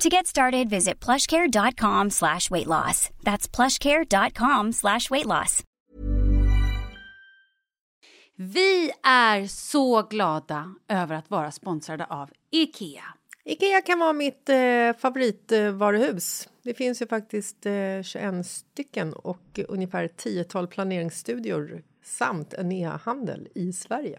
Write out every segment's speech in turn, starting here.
To get started, visit plushcare.com slash weight loss. That's plushcare.com slash weight loss. Vi är så glada över att vara sponsrade av IKEA. Ikea kan vara mitt eh, favoritvaruhus. Det finns ju faktiskt eh, 21 stycken och ungefär 10-tal planeringsstudior samt en e-handel i Sverige.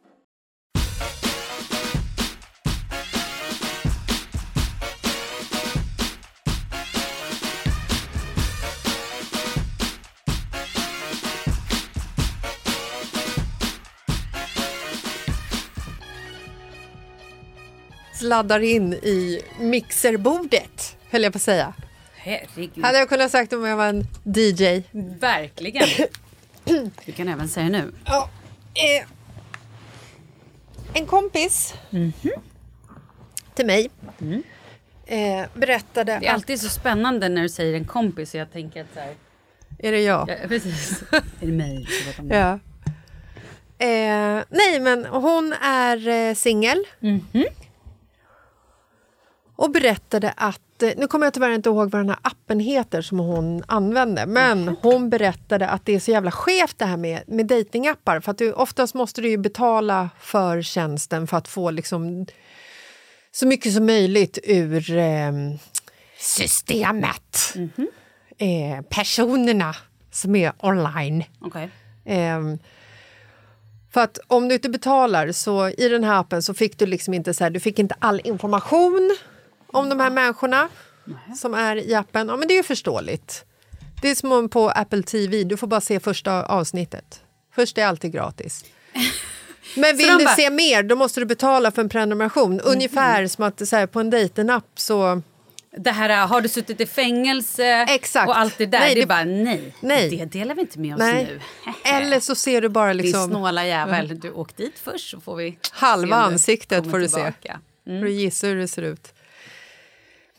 Sladdar in i mixerbordet, höll jag på att säga. Herregud. Hade jag kunnat sagt om jag var en DJ. Verkligen. Du kan även säga nu. Ja, eh, en kompis till mig eh, berättade Det är alltid så spännande när du säger en kompis och jag tänker att så här, Är det jag? ja, precis. är det mig? Så det. Ja. Eh, nej, men hon är eh, singel. Och berättade att, eh, nu kommer jag tyvärr inte ihåg vad den här appen heter som hon använde, men hon berättade att det är så jävla skevt det här med, med datingappar för att du, oftast måste du ju betala för tjänsten för att få liksom så mycket som möjligt ur eh, systemet. Eh, personerna som är online. Okej. Ehm, för att om du inte betalar så i den här appen så fick du liksom inte så här, du fick inte all information om de här människorna som är i appen. Ja, men det är ju förståeligt. Det är som på Apple TV, du får bara se första avsnittet. Först är alltid gratis. Men vill du bara- se mer, då måste du betala för en prenumeration. Ungefär som att så här, på en dejtenapp så det här har du suttit i fängelse Exakt. och allt det där. Nej, det är det- bara nej, Nej. det delar vi inte med oss Nej. nu. Eller så ser du bara Din liksom snåla jävel, du åk dit först så får vi halva ansiktet får du tillbaka. se. Får du gissa hur det ser ut.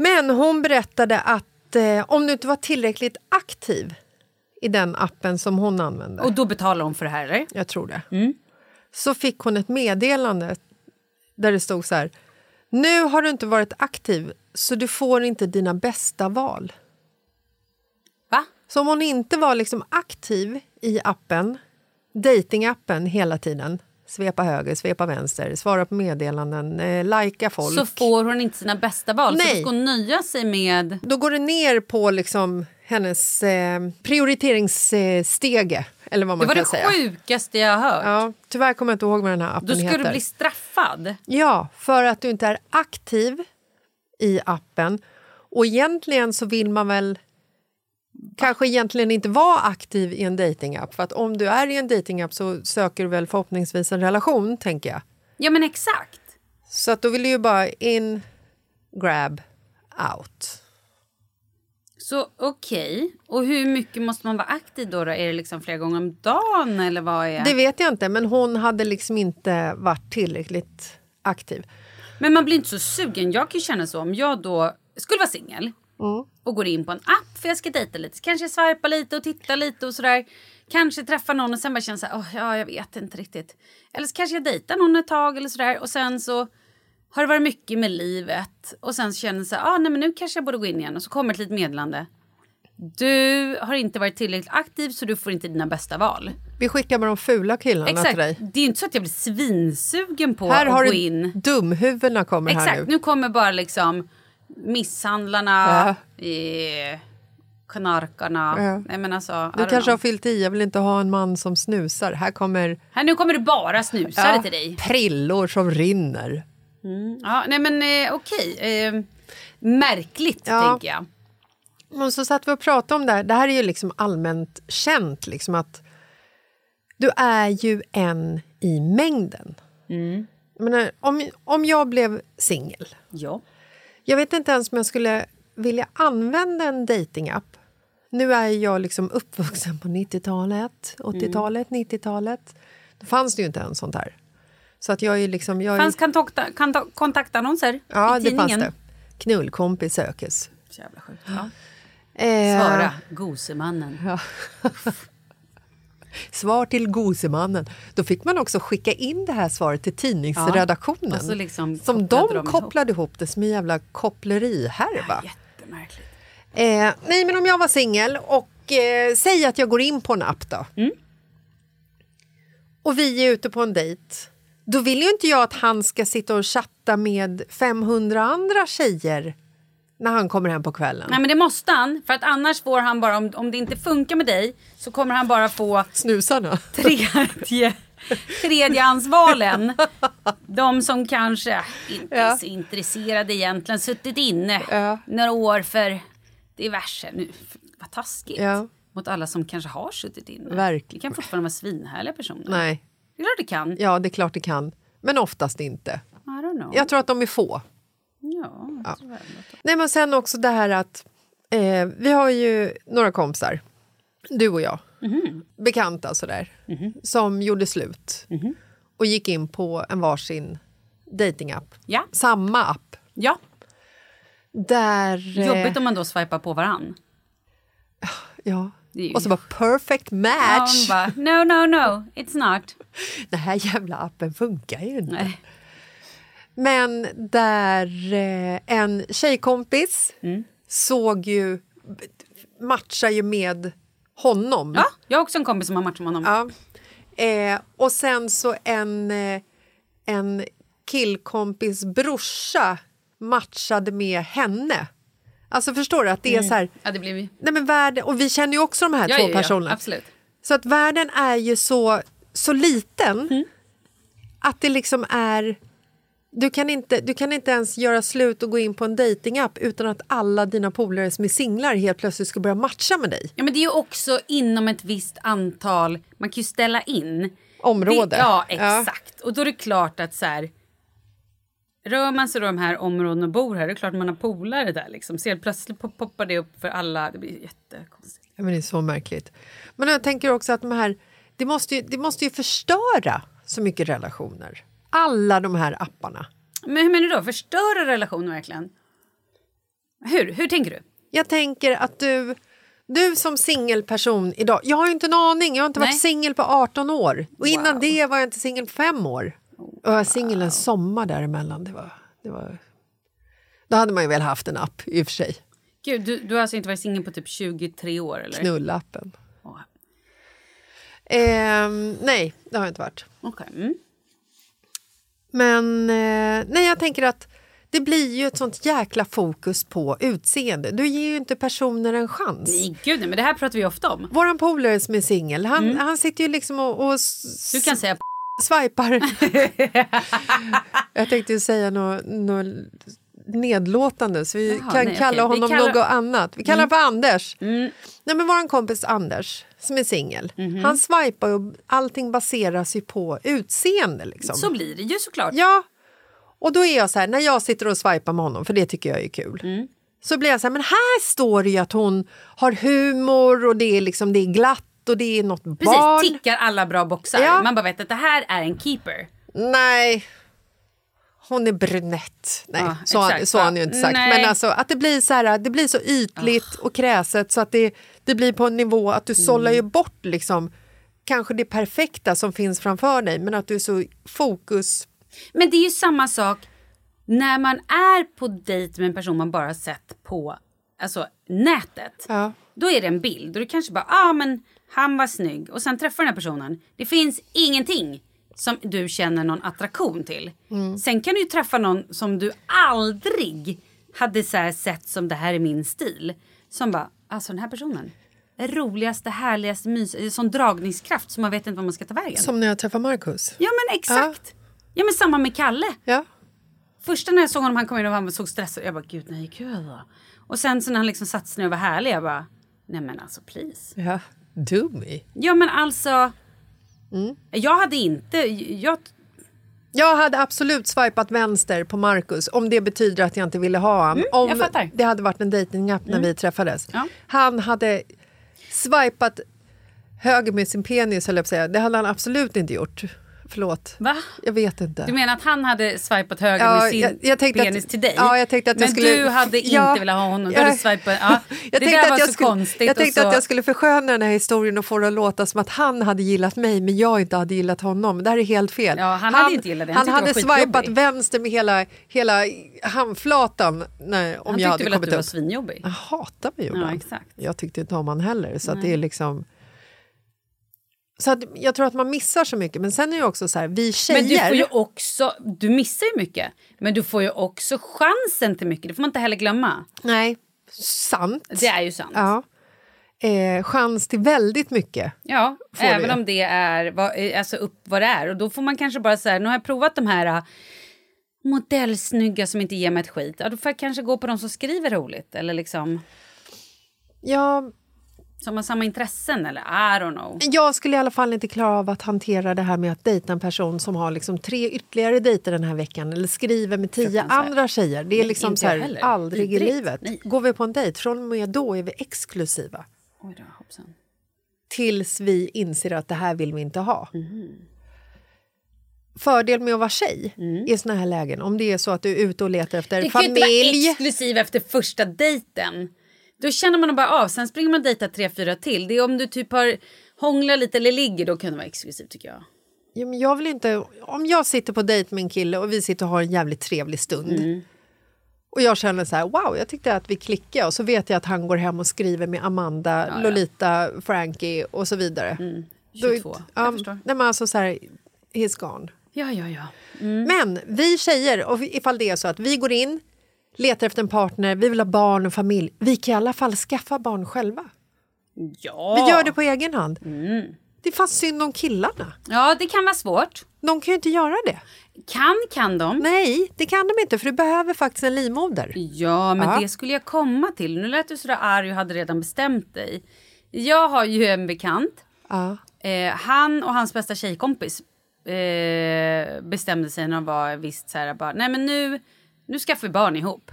Men hon berättade att eh, om du inte var tillräckligt aktiv i den appen som hon använde, Och då betalar hon för det här eller? jag tror det, så fick hon ett meddelande där det stod så här. Nu har du inte varit aktiv så du får inte dina bästa val. Va? Så om hon inte var liksom aktiv i appen, datingappen hela tiden, svepa höger, svepa vänster, svara på meddelanden, eh, lajka folk. Så får hon inte sina bästa val. Så Nej. då ska hon nöja sig med... Då går det ner på liksom hennes eh, prioriteringsstege, eller vad Det man var kan det säga. sjukaste jag har hört. Ja, tyvärr kommer jag inte ihåg vad den här appen Då ska heter. du bli straffad. Ja, för att du inte är aktiv i appen. Och egentligen så vill man väl kanske egentligen inte vara aktiv i en datingapp. För att om du är i en datingapp så söker du väl förhoppningsvis en relation, tänker jag. Ja men exakt. Så att då vill du ju bara in, grab, out. Så okej. Och hur mycket måste man vara aktiv då? då? Är det liksom flera gånger om dagen eller vad är... Det vet jag inte, men hon hade liksom inte varit tillräckligt aktiv. Men man blir inte så sugen. Jag kan känna så om jag då skulle vara singel och går in på en app för jag ska dejta lite. Så kanske jag swipar lite och tittar lite och sådär. Kanske träffar någon och sen bara känner så här, "Åh, ja jag vet inte riktigt. Eller så kanske jag dejtar någon ett tag eller sådär och sen så har det varit mycket med livet och sen så känner jag så här, ah, nej men nu kanske jag borde gå in igen och så kommer ett litet meddelande. Du har inte varit tillräckligt aktiv så du får inte dina bästa val. Vi skickar med de fula killarna till Exakt. dig. Det är inte så att jag blir svinsugen på Här att har gå du in. dumhuvudena kommer här Exakt, nu. nu kommer bara liksom misshandlarna, eh, knarkarna. Ja. Nej, men alltså, Du kanske know. har fyllt i, jag vill inte ha en man som snusar. Här kommer Här, nu kommer det bara snusare ja, till dig. prillor som rinner. Ja, nej men eh, okej. Eh, märkligt Ja. tänker jag. Och så satt vi och pratade om det här. Det här är ju liksom allmänt känt, liksom att du är ju en i mängden. Jag menar, om, om jag blev singel, Ja. Jag vet inte ens om jag skulle vilja använda en datingapp. Nu är jag liksom uppvuxen på 90-talet, 80-talet, 90-talet. Då fanns det ju inte ens sånt här. Så att jag är liksom... Jag är, Fanns kontakta, kontaktannonser ja, i det fanns tidningen? det. Knullkompis sökes. Jävla sjukt. Ja. Eh, Svara, gosemannen. Svar till gosemannen. Då fick man också skicka in det här svaret till tidningsredaktionen. Ja, liksom som de de kopplade ihop det som en jävla kopplerihärva. Jättemärkligt. Eh, nej, men om jag var singel och eh, säg att jag går in på en app då. Mm. Och vi är ute på en dejt. Då vill ju inte jag att han ska sitta och chatta med 500 andra tjejer när han kommer hem på kvällen. Nej men det måste han, för att annars får han bara, om, om det inte funkar med dig så kommer han bara få Snusarna. tredje, tredjehandsvalen. De som kanske inte är Ja. så intresserade egentligen, suttit inne Ja. några år för diverse. Nu, vad taskigt. Ja. Mot alla som kanske har suttit inne. Verkligen. Det kan fortfarande vara svinhärliga personer. Nej, Det är klart det kan. ja det är klart det kan. Men oftast inte. Jag tror att de är få. Ja, att- Nej, men sen också det här att eh, vi har ju några kompisar, du och jag, bekanta sådär, som gjorde slut och gick in på en varsin datingapp. Ja. Samma app. ja, Där... eh, jobbigt om man då swipar på varann. Ja. Ju- Och så var perfect Ja, match. man bara, no, no, no, it's not. Den här jävla appen funkar ju inte. Nej. Men där eh, en tjejkompis Mm. såg ju, matchar ju med honom. Ja, jag har också en kompis som har matchat med honom. Ja. Eh, och sen så en, eh, en killkompis brorsa matchade med henne. Alltså förstår du att det är så här, Ja, det blir... nej men världen, och vi känner ju också de här Ja, två ja, ja, personerna. absolut. Så att världen är ju så, så liten Mm. att det liksom är... Du kan, inte, du kan inte ens göra slut och gå in på en datingapp utan att alla dina polare som är singlar helt plötsligt ska börja matcha med dig. Ja, men det är ju också inom ett visst antal, man kan ju ställa in. Område. Det, ja, Ja. exakt. Och då är det klart att så här, rör man sig då de här områdena och bor här, det är klart man har polare där liksom. Så helt plötsligt pop- poppar det upp för alla. Det blir jättekonstigt. Ja, men det är så märkligt. Men jag tänker också att de här, det, måste ju, det måste ju förstöra så mycket relationer. Alla de här apparna. Men hur menar du då? Förstöra relationen verkligen? Hur? Hur tänker du? Jag tänker att du, du som singelperson idag... Jag har ju inte en aning. Jag har inte Nej. varit singel på 18 år. Och innan det var jag inte singel på fem år. Och jag var singel en sommar däremellan. Det var, det var... Då hade man ju väl haft en app i och för sig. Gud, du, du har alltså inte varit singel på typ 23 år eller? Knullappen. Ehm, nej, det har jag inte varit. Okej. Mm. Men eh, nej, jag tänker att det blir ju ett sånt jäkla fokus på utseende. Du ger ju inte personer en chans. Nej, gud nej, men det här pratar vi ofta om. Våran polare som är singel, han, han sitter ju liksom och, och Du kan säga swipar. jag tänkte ju säga något, något nedlåtande så vi Jaha, kan nej, kalla. Vi honom kallar- Mm. något annat. Vi kallar honom för Anders. Nej, men vår kompis Anders som är singel, Mhm. han swipar och allting baseras ju på utseende. Liksom. Så blir det ju såklart. Ja, och då är jag så här, när jag sitter och swipar med honom, för det tycker jag är kul. Mm. Så blir jag så här, men här står det ju att hon har humor och det är, liksom, det är glatt och det är något Precis, barn. tickar alla bra boxar. Ja. Man bara vet att det här är en keeper. Nej, hon är brunett. Nej, Ja, så, exakt, så har han ju inte sagt. Nej. Men alltså, att det blir så här, det blir så ytligt och kräset så att det, det blir på en nivå att du sållar Mm. ju bort liksom, kanske det perfekta som finns framför dig men att du är så fokus... Men det är ju samma sak när man är på dejt med en person man bara sett på alltså, nätet. Ja. Då är det en bild och du kanske bara, ah, men han var snygg och sen träffar den här personen. Det finns ingenting som du känner någon attraktion till. Sen kan du ju träffa någon som du aldrig hade så sett som det här är min stil. Som bara, alltså den här personen. Roligaste, härligaste, mys, sån dragningskraft som man vet inte var man ska ta vägen. Som när jag träffar Marcus. Ja men exakt. Ja. men samma med Kalle. Ja. Första när jag såg honom, han kom in och han såg stressad Jag bara, gud nej, gud då. Och sen så när han liksom satte sig ner och var härlig, jag bara, nej men alltså please. ja. Do me. Ja men alltså. Mm. Jag hade inte, jag, Jag hade absolut swipat vänster på Marcus om det betyder att jag inte ville ha honom. om jag fattar. det hade varit en dejtingapp när vi träffades. Ja. Han hade swipat höger med sin penis, höll jag på att säga. Det hade han absolut inte gjort. Förlåt. va? Jag vet inte. Du menar att han hade swipat höger Ja, med sin jag- jag penis att- till dig? ja, jag tänkte att jag men skulle- du hade inte Ja, velat ha honom, du jag- hade swipat, ja. Jag det där att var jag, så skulle, konstigt. jag tänkte så, att jag skulle försköna den här historien och få det att låta som att han hade gillat mig men jag inte hade gillat honom. Det här är helt fel. Ja, han hade inte gillat dig. Han Han, tyckte hade det var swipat vänster med hela, hela handflatan när, om han jag tyckte hade väl att kommit du var upp. svinjobbig? Jag hatar mig gjorde Ja, han. exakt. Jag tyckte inte om han heller. Så det är liksom... Så att jag tror att man missar så mycket. Men sen är det också så här, vi tjejer... Men du får ju också, du missar ju mycket. Men du får ju också chansen till mycket, det får man inte heller glömma. Nej, sant. Det är ju sant. Ja. Eh, chans till väldigt mycket. Ja, även det. om det är vad, eh, alltså upp vad det är. Och då får man kanske bara säga, nu har jag provat de här uh, modellsnygga som inte ger mig ett skit. Ja, då får jag kanske gå på de som skriver roligt. Eller liksom, Ja, som har samma intressen eller I don't know. jag skulle i alla fall inte klara av att hantera det här med att dejta en person som har liksom tre ytterligare dejter den här veckan eller skriver med tio andra tjejer. Det är Nej, liksom så här, aldrig i Vidrigt. livet. Nej. Går vi på en dejt, från och med då är vi exklusiva. Oj då, hoppsan. tills vi inser att det här vill vi inte ha. Mhm. Fördel med att vara tjej i såna här lägen, om det är så att du är ute och letar efter Mm. Det kan ju inte familj. vara exklusiv efter första dejten. Då känner man bara av, sen springer man dejtar tre, fyra till. Det är om du typ har hånglar lite eller ligger, då kan det vara exklusivt tycker jag. Ja, men jag vill inte, om jag sitter på dejt med en kille och vi sitter och har en jävligt trevlig stund Mm. och jag känner så här, wow, jag tyckte att vi klickade och så vet jag att han går hem och skriver med Amanda, ja. Lolita, Frankie och så vidare. 22, Då, jag ja, förstår. nej, men alltså så här, he's gone. Ja, ja, ja. Men vi tjejer, och ifall det är så att vi går in, letar efter en partner, vi vill ha barn och familj. Vi kan i alla fall skaffa barn själva. Ja. Vi gör det på egen hand. Mm. Det är fan synd om killarna. Ja, det kan vara svårt. De kan ju inte göra det. Kan kan de. Nej, det kan de inte för du behöver faktiskt en livmoder. Ja, men Ja. det skulle jag komma till. Nu lät du sådär arg och hade redan bestämt dig. Jag har ju en bekant. Ja. Eh, han och hans bästa tjejkompis eh, bestämde sig när de var visst så här bara, nej men nu, nu skaffar vi barn ihop.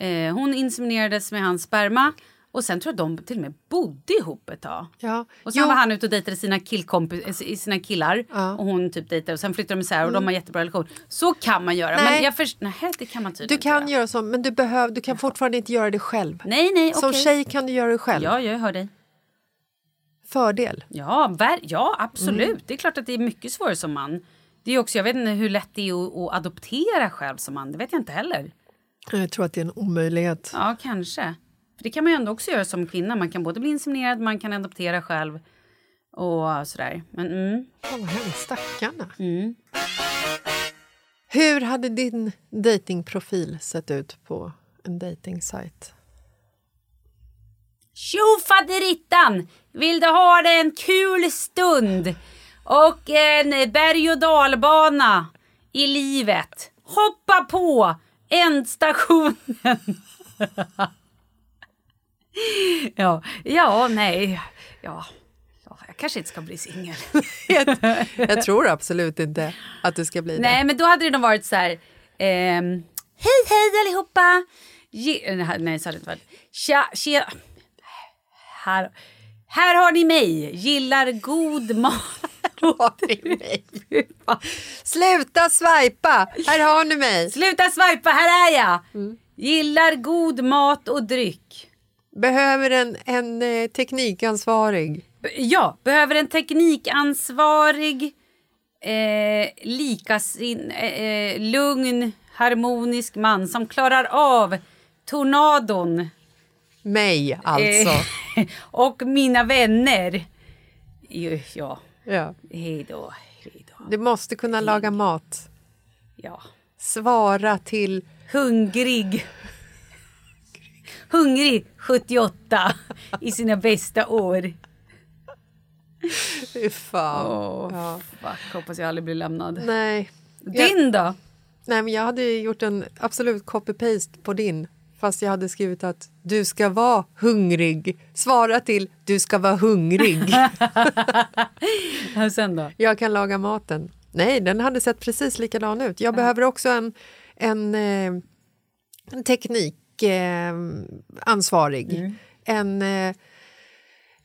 Eh, hon inseminerades med hans sperma och sen tror jag de till och med bodde ihop ett tag. Ja. Och sen Jo. var han ute och dejtade sina, killkompis, eh, sina killar och hon typ dejtade och sen flyttade de isär och de har jättebra relation. Så kan man göra. Nej. Men jag först, nej det kan man Du tydligen kan inte göra så, men du, behöv, du kan fortfarande inte göra det själv. Nej nej Som tjej kan du göra det själv. Ja jag hör dig. Fördel. Ja, ver- ja absolut. Mm. Det är klart att det är mycket svårare som man. Det är också, jag vet inte hur lätt det är att, att adoptera själv som man. Det vet jag inte heller. Jag tror att det är en omöjlighet. Ja, kanske. För det kan man ju ändå också göra som kvinna. Man kan både bli inseminerad, man kan adoptera själv och sådär. Men mm. Vad hemskt, stackarna. Mm. Hur hade din datingprofil sett ut på en datingsajt? Tjo faderittan! Vill du ha en kul stund och en berg och dalbana i livet? Hoppa på ändstationen! ja, ja, nej. Ja, ja, jag kanske inte ska bli singel. Jag tror absolut inte att du ska bli det. nej, men då hade det nog varit så här... ehm, hej, hej allihopa! Ge, nej, så hade det inte varit. Tja, tja. Här, här har ni mig, gillar god mat. Sluta swipa! Här har ni mig. Sluta swipa, här är jag! Gillar god mat och dryck. Behöver en, en eh, teknikansvarig. Ja, behöver en teknikansvarig, eh, likasin, eh, eh, lugn, harmonisk man som klarar av tornadon. Mig, alltså. Och mina vänner. Ja, Ja. hej då. Hej. Du måste kunna laga mat. Ja. Svara till... Hungrig. Hungrig 78 i sina bästa år. Fy fan. Åh, Ja. fuck, hoppas jag aldrig blir lämnad. Nej. Din då? Nej, men jag hade gjort en absolut copy-paste på din. Fast jag hade skrivit att du ska vara hungrig. Svara till du ska vara hungrig. Sen då? jag kan laga maten. Nej, den hade sett precis likadan ut. Jag behöver också en, en, eh, en teknikansvarig. Eh, ansvarig. En, eh,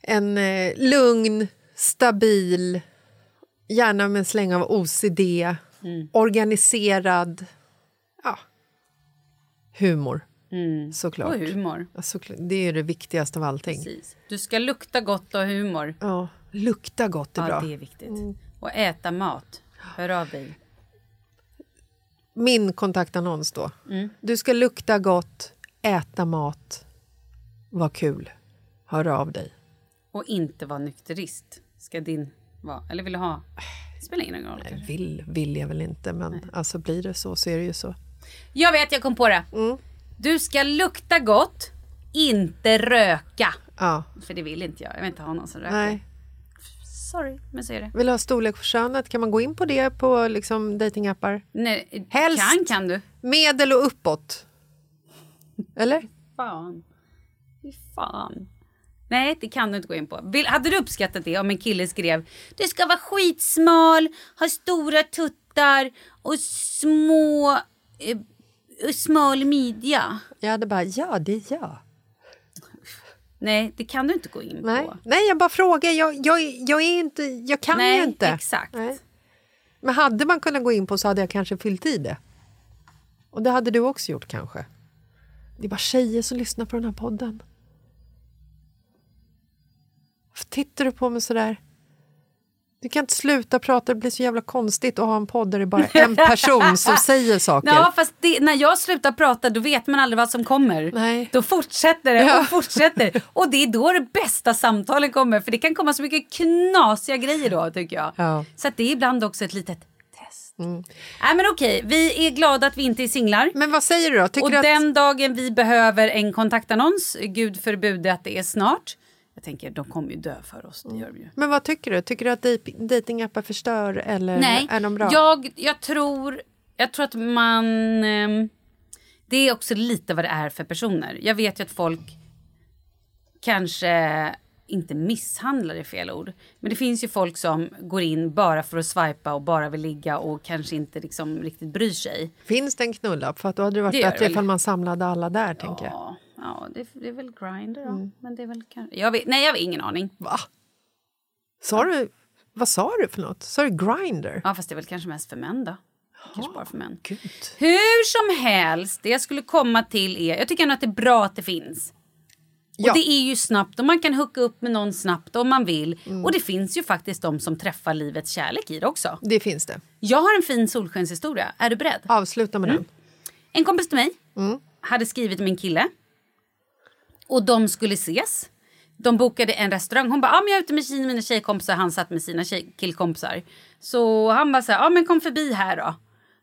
en eh, lugn, stabil, gärna med en släng av OCD, organiserad. Ja. Humor, såklart. Och humor. Ja, såklart. Det är det viktigaste av allting. Precis. Du ska lukta gott och ha humor. Ja, lukta gott är Ja, bra. det är viktigt. Och äta mat. Hör av dig. Min kontaktannons då. Mm. Du ska lukta gott, äta mat, var kul. Hör av dig. Och inte vara nykterist. Ska din vara. Eller vill du ha? Det spelar ingen roll. kanske. Vill, vill jag väl inte, men alltså blir det så så är det ju så. Jag vet, jag kom på det. Du ska lukta gott, inte röka. Ja, För det vill inte jag. Jag vill inte ha någon som röker. nej. Sorry, men så är det. Vill du ha storlek på könet? Kan man gå in på det på liksom datingappar? Nej, Helst. Kan kan du. Medel och uppåt. Eller? Fan. Fy fan. Nej, det kan du inte gå in på. Vill, hade du uppskattat det om en kille skrev Du ska vara skitsmal, ha stora tuttar och små... Eh, smal midja. Jag hade bara, ja det är jag. Nej, det kan du inte gå in Nej, på. nej jag bara frågar. Jag, jag, jag, är inte, jag kan Nej, ju inte. exakt. Nej. Men hade man kunnat gå in på så hade jag kanske fyllt i det. Och det hade du också gjort kanske. Det är bara tjejer som lyssnar på den här podden. Varför tittar du på mig sådär? Du kan inte sluta prata, det blir så jävla konstigt att ha en podd där det är bara en person som säger saker. Ja, fast det, när jag slutar prata då vet man aldrig vad som kommer. Nej. Då fortsätter det Ja. och fortsätter. Och det är då det bästa samtalen kommer. För det kan komma så mycket knasiga grejer då tycker jag. Ja. Så det är ibland också ett litet test. Nej men okej, vi är glada att vi inte är singlar. Men vad säger du då? Tycker Och du att... den dagen vi behöver en kontaktannons, gud förbjude att det är snart. Jag tänker, de kommer ju dö för oss, det gör de ju. Men vad tycker du? Tycker du att dej- datingappar förstör eller Nej, är de bra? Jag, jag, tror, jag tror att man... ehm, det är också lite vad det är för personer. Jag vet ju att folk kanske inte misshandlar är fel ord. Men det finns ju folk som går in bara för att swipa och bara vill ligga och kanske inte liksom riktigt bryr sig. Finns det en knullapp? För att då hade det varit Det bättre ifall man samlade alla där, tänker jag. Ja, det, det är väl Grindr då. Mm. Men det är väl kanske... Jag vet, nej, jag har ingen aning. Va? Sa du, vad sa du för något? Sa du grinder? Ja, fast det är väl kanske mest för män då. Kanske bara för män. Gud. Hur som helst, det jag skulle komma till är... Jag tycker ändå att det är bra att det finns. Ja. Och det är ju snabbt och man kan hooka upp med någon snabbt om man vill. Mm. Och det finns ju faktiskt de som träffar livets kärlek i det också. Det finns det. Jag har en fin solskenshistoria. Är du beredd? Avsluta med den. En kompis till mig Mm. hade skrivit till min kille. Och de skulle ses. De bokade en restaurang. Hon bara, ah, men jag är ute med mina tjejkompisar. Han satt med sina tjej- killkompisar. Så han bara så här, ah, men kom förbi här då.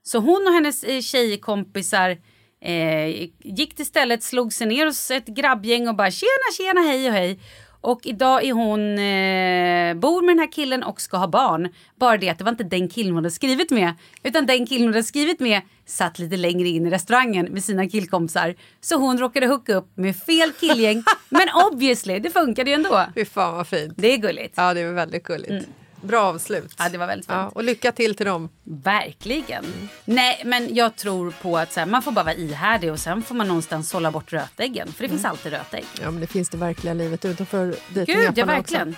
Så hon och hennes eh, tjejkompisar eh, gick till stället, slog sig ner hos ett grabbgäng och bara tjena, tjena, hej och hej. Och idag är hon, eh, bor med den här killen och ska ha barn. Bara det att det var inte den killen hon hade skrivit med. Utan den killen hon hade skrivit med satt lite längre in i restaurangen med sina killkompisar. Så hon råkade hooka upp med fel killgäng. men obviously, det funkade ju ändå. Fy fan vad fint. Det är gulligt. Ja, det är väldigt gulligt. Bra avslut. Mm. Ja, det var väldigt fint. Ja, och lycka till till dem. Verkligen. Nej, men jag tror på att så här, man får bara vara ihärdig och sen får man någonstans sålla bort rötäggen. För det finns alltid rötägg. Ja, men det finns det verkliga livet utanför Gud, ja dejtingapparna verkligen.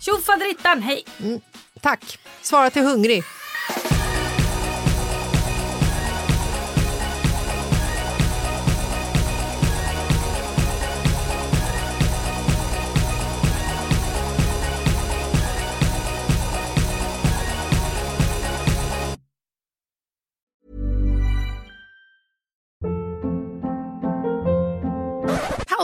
Tjofaderittan, hej! också. Tack. Svara till hungrig.